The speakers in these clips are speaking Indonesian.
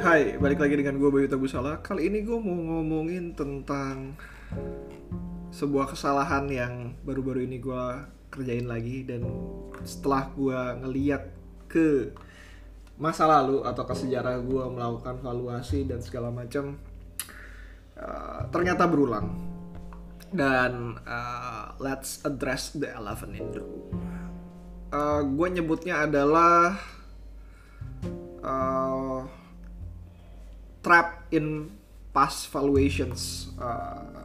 Hai, balik lagi dengan gue Bayu Tabusala. Kali ini gue mau ngomongin tentang sebuah kesalahan yang baru-baru ini gue kerjain lagi dan setelah gue ngeliat ke masa lalu atau ke sejarah gue melakukan valuasi dan segala macam uh, ternyata berulang dan uh, let's address the elephant in the room. Uh, gue nyebutnya adalah uh, trap in past valuations uh,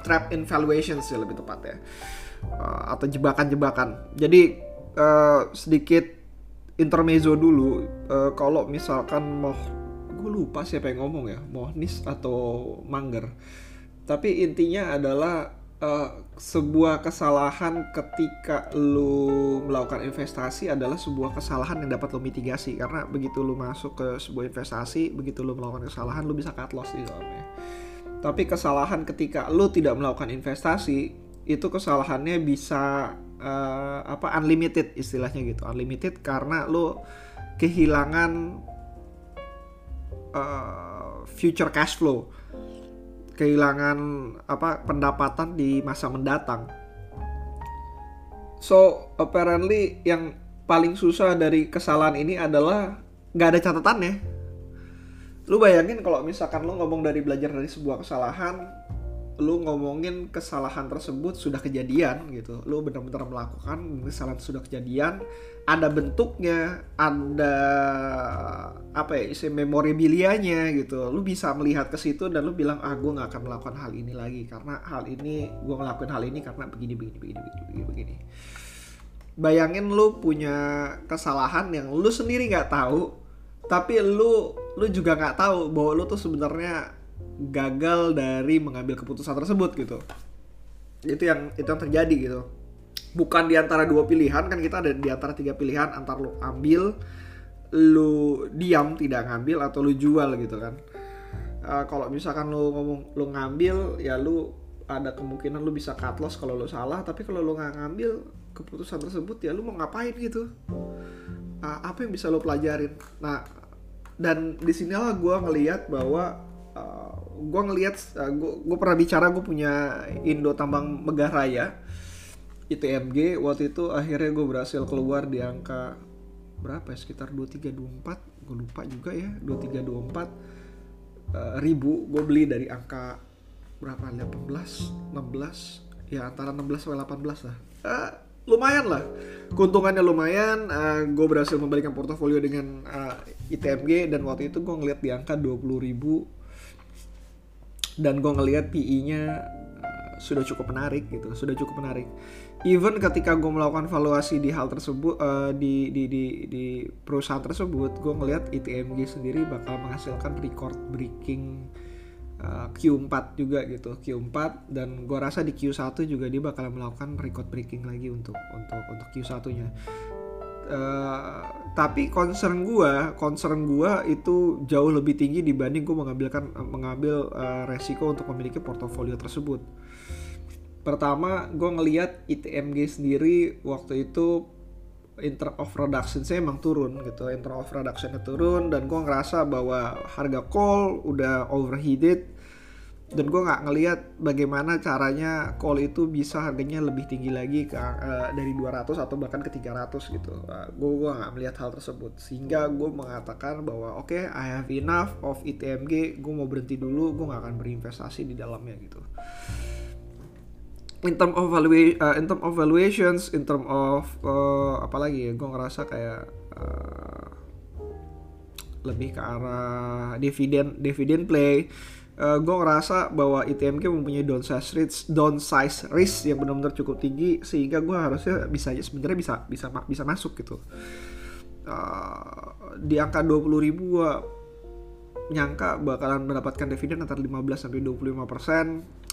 trap in valuations sih lebih tepat ya uh, atau jebakan-jebakan. Jadi uh, sedikit intermezzo dulu uh, kalau misalkan mau gue lupa siapa yang ngomong ya Mohnis atau Mangger tapi intinya adalah uh, sebuah kesalahan ketika lu melakukan investasi adalah sebuah kesalahan yang dapat lo mitigasi. Karena begitu lu masuk ke sebuah investasi begitu lu melakukan kesalahan lu bisa cut loss di dalamnya. Tapi kesalahan ketika lu tidak melakukan investasi itu kesalahannya bisa uh, apa unlimited istilahnya gitu. Unlimited karena lu kehilangan uh, future cash flow kehilangan apa pendapatan di masa mendatang. So apparently yang paling susah dari kesalahan ini adalah nggak ada catatannya. Lu bayangin kalau misalkan lu ngomong dari belajar dari sebuah kesalahan, lu ngomongin kesalahan tersebut sudah kejadian gitu lu benar-benar melakukan kesalahan sudah kejadian ada bentuknya ada apa ya isi memorabilianya gitu lu bisa melihat ke situ dan lu bilang ah gue nggak akan melakukan hal ini lagi karena hal ini gue ngelakuin hal ini karena begini begini begini begini begini, begini. bayangin lu punya kesalahan yang lu sendiri nggak tahu tapi lu lu juga nggak tahu bahwa lu tuh sebenarnya gagal dari mengambil keputusan tersebut gitu. Itu yang itu yang terjadi gitu. Bukan di antara dua pilihan kan kita ada di antara tiga pilihan antar lu ambil lu diam tidak ngambil atau lu jual gitu kan. Uh, kalau misalkan lu ngomong lu ngambil ya lu ada kemungkinan lu bisa cut loss kalau lu salah tapi kalau lu nggak ngambil keputusan tersebut ya lu mau ngapain gitu. Uh, apa yang bisa lu pelajarin? Nah dan di sinilah gue ngelihat bahwa uh, gue ngelihat uh, gue pernah bicara gue punya Indo Tambang Megah Raya ITMG waktu itu akhirnya gue berhasil keluar di angka berapa ya? Sekitar 2324 gue lupa juga ya 2324 uh, ribu. Gue beli dari angka berapa? 18 16 ya antara 16 sampai 18 lah. Uh, lumayan lah. Keuntungannya lumayan. Uh, gue berhasil membalikan portofolio dengan uh, ITMG dan waktu itu gue ngeliat di angka 20 ribu dan gue ngelihat PI-nya uh, sudah cukup menarik gitu sudah cukup menarik. Even ketika gue melakukan valuasi di hal tersebut uh, di, di di di perusahaan tersebut gue ngelihat ITMG sendiri bakal menghasilkan record breaking uh, Q4 juga gitu Q4 dan gue rasa di Q1 juga dia bakal melakukan record breaking lagi untuk untuk untuk Q1 nya Uh, tapi concern gue, concern gue itu jauh lebih tinggi dibanding gue mengambilkan mengambil uh, resiko untuk memiliki portofolio tersebut. Pertama, gue ngelihat ITMG sendiri waktu itu inter of production saya emang turun gitu, inter of productionnya turun dan gue ngerasa bahwa harga call udah overheated dan gue nggak ngelihat bagaimana caranya call itu bisa harganya lebih tinggi lagi ke uh, dari 200 atau bahkan ke 300 gitu. Uh, gue gue nggak melihat hal tersebut. Sehingga gue mengatakan bahwa oke okay, I have enough of ITMG gue mau berhenti dulu gue nggak akan berinvestasi di dalamnya gitu. In term of valua uh, in term of valuations in term of uh, apa lagi ya gue ngerasa kayak uh, lebih ke arah dividen dividen play uh, gue ngerasa bahwa ITMG mempunyai downsize risk, downsize risk yang benar-benar cukup tinggi sehingga gue harusnya bisa sebenarnya bisa bisa bisa masuk gitu. Uh, di angka 20 ribu gue nyangka bakalan mendapatkan dividen antara 15 sampai 25 persen.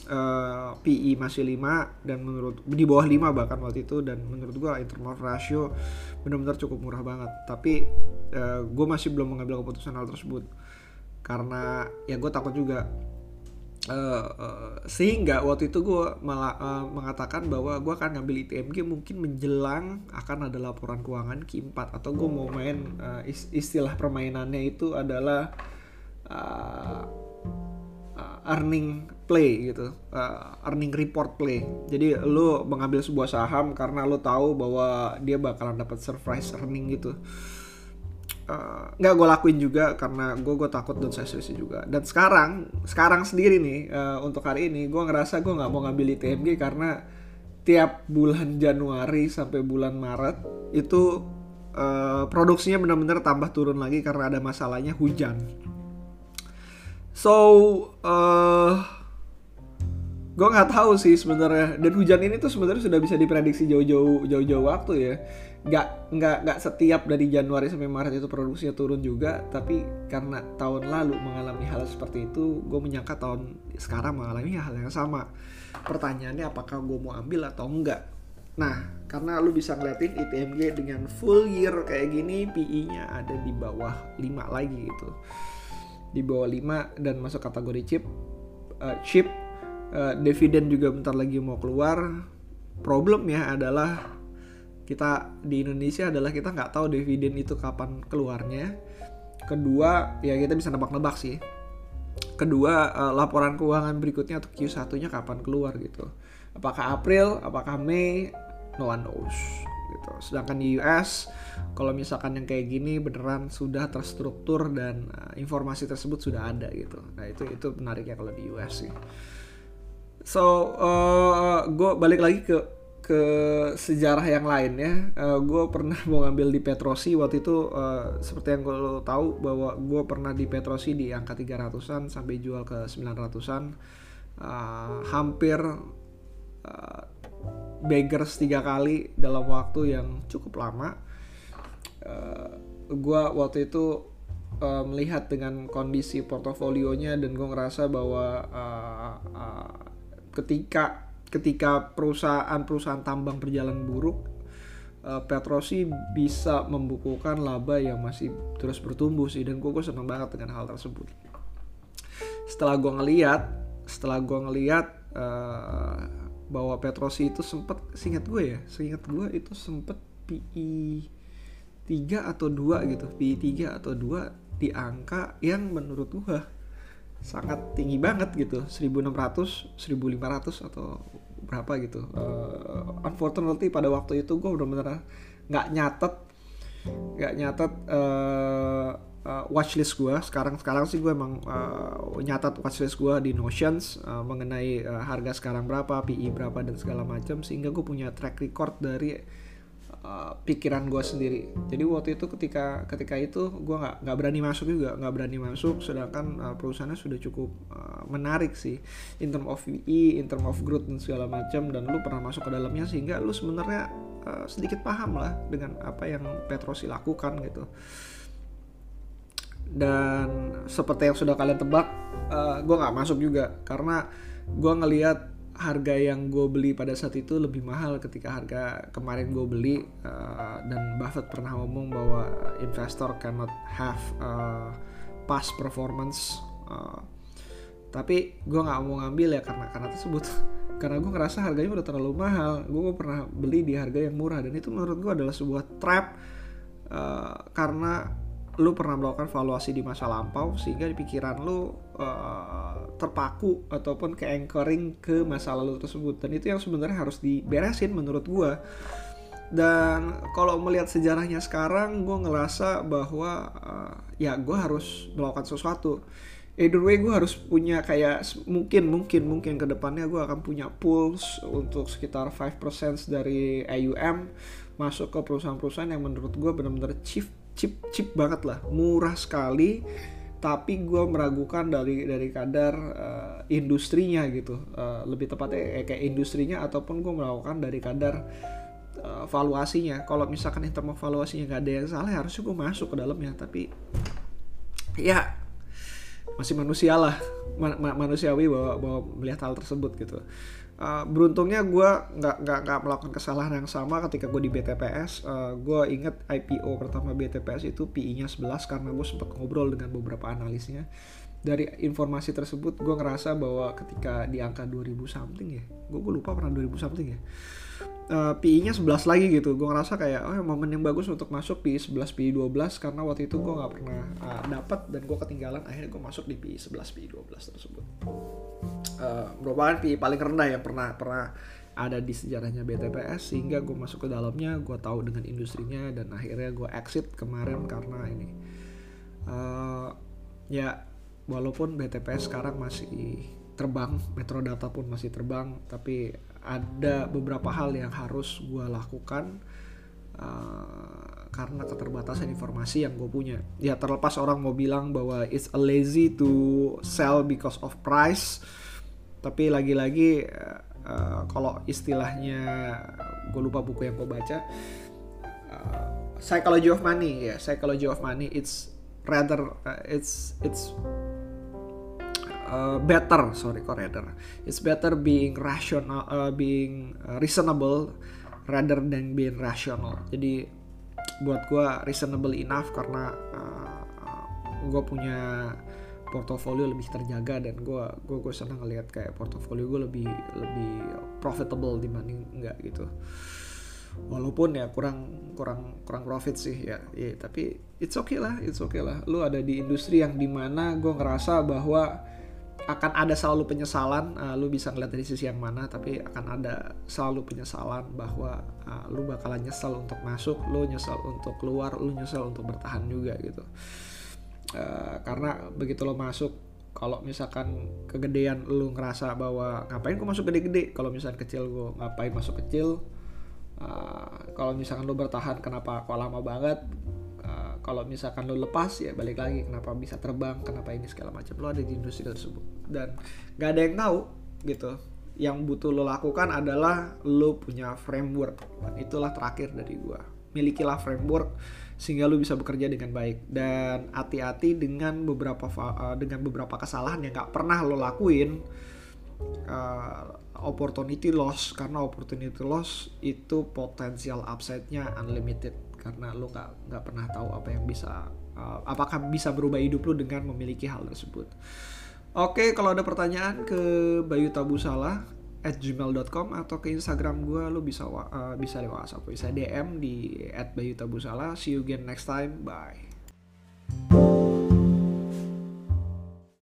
Uh, PI masih 5 dan menurut di bawah 5 bahkan waktu itu dan menurut gue internal ratio benar-benar cukup murah banget. Tapi uh, gue masih belum mengambil keputusan hal tersebut karena ya gue takut juga. Uh, uh, sehingga waktu itu gue malah uh, mengatakan bahwa gue akan ngambil ITMG mungkin menjelang akan ada laporan keuangan Q4 atau gue mau main uh, istilah permainannya itu adalah uh, uh, earning play gitu. Uh, earning report play. Jadi lo mengambil sebuah saham karena lo tahu bahwa dia bakalan dapat surprise earning gitu Eh, nggak uh, gue lakuin juga karena gue gue takut dan saya juga. Dan sekarang sekarang sendiri nih uh, untuk hari ini gue ngerasa gue nggak mau ngambil ITMG karena tiap bulan Januari sampai bulan Maret itu uh, produksinya benar-benar tambah turun lagi karena ada masalahnya hujan. So uh, gue nggak tahu sih sebenarnya. Dan hujan ini tuh sebenarnya sudah bisa diprediksi jauh-jauh jauh-jauh waktu ya nggak nggak nggak setiap dari Januari sampai Maret itu produksinya turun juga tapi karena tahun lalu mengalami hal seperti itu gue menyangka tahun sekarang mengalami hal yang sama. Pertanyaannya apakah gue mau ambil atau enggak nah karena lu bisa ngeliatin ITMG dengan full year kayak gini PI-nya ada di bawah 5 lagi gitu. Di bawah 5 dan masuk kategori chip uh, chip uh, dividen juga bentar lagi mau keluar. Problemnya adalah kita di Indonesia adalah kita nggak tahu dividen itu kapan keluarnya. Kedua ya kita bisa nebak-nebak sih. Kedua uh, laporan keuangan berikutnya atau Q1 nya kapan keluar gitu. Apakah April apakah Mei? No one knows gitu. Sedangkan di US kalau misalkan yang kayak gini beneran sudah terstruktur dan uh, informasi tersebut sudah ada gitu. Nah itu itu menariknya kalau di US sih. So uh, gue balik lagi ke ke sejarah yang lain ya. Uh, gue pernah mau ngambil di Petrosi waktu itu uh, seperti yang gue tahu bahwa gue pernah di Petrosi di angka 300-an sampai jual ke 900-an. Uh, eh, hampir uh, beggars tiga kali dalam waktu yang cukup lama. Uh, gue waktu itu uh, melihat dengan kondisi portofolionya dan gue ngerasa bahwa uh, uh, ketika ketika perusahaan-perusahaan tambang berjalan buruk, uh, Petrosi bisa membukukan laba yang masih terus bertumbuh sih dan gue gue banget dengan hal tersebut. Setelah gue ngeliat, setelah gue ngeliat uh, bahwa Petrosi itu sempet, singkat gue ya, seingat gue itu sempet PI 3 atau 2 gitu, PI 3 atau 2 di angka yang menurut gue sangat tinggi banget gitu. 1600 1500 atau berapa gitu. Uh, unfortunately pada waktu itu gue bener-bener nggak nyatet nggak nyatet uh, uh, watchlist gue sekarang sekarang sih gue emang uh, nyatat watchlist gue di Notions uh, mengenai uh, harga sekarang berapa PI berapa dan segala macam sehingga gue punya track record dari uh, pikiran gue sendiri. Jadi waktu itu ketika ketika itu gue nggak nggak berani masuk juga nggak berani masuk sedangkan uh, perusahaannya sudah cukup uh, menarik sih. In term of VE in term of growth dan segala macam dan lu pernah masuk ke dalamnya sehingga lu sebenarnya uh, sedikit paham lah dengan apa yang Petrosi lakukan gitu. Dan seperti yang sudah kalian tebak uh, gue nggak masuk juga karena gue ngelihat harga yang gue beli pada saat itu lebih mahal ketika harga kemarin gue beli uh, dan Buffett pernah ngomong bahwa investor cannot have uh, past performance uh, tapi gue nggak mau ngambil ya karena karena tersebut. Karena gue ngerasa harganya udah terlalu mahal. Gue pernah beli di harga yang murah. Dan itu menurut gue adalah sebuah trap uh, karena lu pernah melakukan valuasi di masa lampau sehingga di pikiran lu uh, terpaku ataupun ke anchoring ke masa lalu tersebut? Dan itu yang sebenarnya harus diberesin menurut gua. Dan kalau melihat sejarahnya sekarang gue ngerasa bahwa uh, ya gue harus melakukan sesuatu. Either way gue harus punya kayak mungkin mungkin mungkin ke depannya gue akan punya pools untuk sekitar 5% dari AUM masuk ke perusahaan-perusahaan yang menurut gue benar-benar cheap cheap cheap banget lah. Murah sekali tapi gue meragukan dari dari kadar uh, industrinya gitu. Uh, lebih tepatnya eh, kayak industrinya ataupun gue meragukan dari kadar uh, valuasinya. Kalau misalkan term valuasinya gak ada yang salah harusnya gue masuk ke dalamnya tapi ya masih manusia lah. Ma ma manusiawi bahwa, bahwa melihat hal tersebut gitu uh, beruntungnya gue nggak nggak nggak melakukan kesalahan yang sama ketika gue di BTPS uh, eh, gue inget IPO pertama BTPS itu PI-nya 11 karena gue sempat ngobrol dengan beberapa analisnya dari informasi tersebut gue ngerasa bahwa ketika di angka 2000 something ya gue gue lupa pernah 2000 something ya uh, PI-nya 11 lagi gitu. Gue ngerasa kayak oh momen yang bagus untuk masuk PI 11 PI 12 karena waktu itu gue nggak pernah uh, dapat dan gue ketinggalan akhirnya gue masuk di PI 11 PI 12 tersebut. Uh, merupakan PI paling rendah yang pernah pernah ada di sejarahnya BTPS sehingga gue masuk ke dalamnya gue tahu dengan industrinya dan akhirnya gue exit kemarin karena ini. Uh, ya walaupun BTPS sekarang masih terbang Metro Data pun masih terbang tapi ada beberapa hal yang harus gue lakukan uh, karena keterbatasan informasi yang gue punya. Ya terlepas orang mau bilang bahwa it's a lazy to sell because of price tapi lagi-lagi uh, kalau istilahnya gue lupa buku yang gue baca uh, psychology of money ya yeah, psychology of money it's rather uh, it's it's uh, better sorry kok rather it's better being rational uh, being reasonable rather than being rational. Jadi buat gue reasonable enough karena uh, gue punya portofolio lebih terjaga dan gue gue gue senang ngelihat kayak portofolio gue lebih lebih profitable dibanding enggak gitu. Walaupun ya kurang kurang kurang profit sih ya ya tapi it's okay lah it's okay lah. Lu ada di industri yang di mana gue ngerasa bahwa akan ada selalu penyesalan uh, lu bisa ngeliat dari sisi yang mana tapi akan ada selalu penyesalan bahwa uh, lu bakalan nyesel untuk masuk lu nyesel untuk keluar lu nyesel untuk bertahan juga gitu. Eh, karena begitu lo masuk kalau misalkan kegedean lu ngerasa bahwa ngapain gue masuk gede-gede? Kalau misalkan kecil gue ngapain masuk kecil? Uh, kalau misalkan lu bertahan kenapa kok lama banget? uh, kalau misalkan lu lepas ya balik lagi kenapa bisa terbang kenapa ini segala macam. Lo ada di industri tersebut. Dan gak ada yang tahu gitu. Yang butuh lo lakukan adalah lo punya framework. Dan itulah terakhir dari gue milikilah framework sehingga lu bisa bekerja dengan baik. Dan hati-hati dengan beberapa uh, dengan beberapa kesalahan yang nggak pernah lo lakuin. Uh, opportunity loss karena opportunity loss itu potensial upside-nya unlimited karena lo nggak nggak pernah tahu apa yang bisa uh, apakah bisa berubah hidup lo dengan memiliki hal tersebut. Oke, kalau ada pertanyaan ke Bayu Tabusala at gmail.com atau ke Instagram gue lo bisa uh, bisa lewat WhatsApp bisa DM di at Bayu Tabusala see you again next time. Bye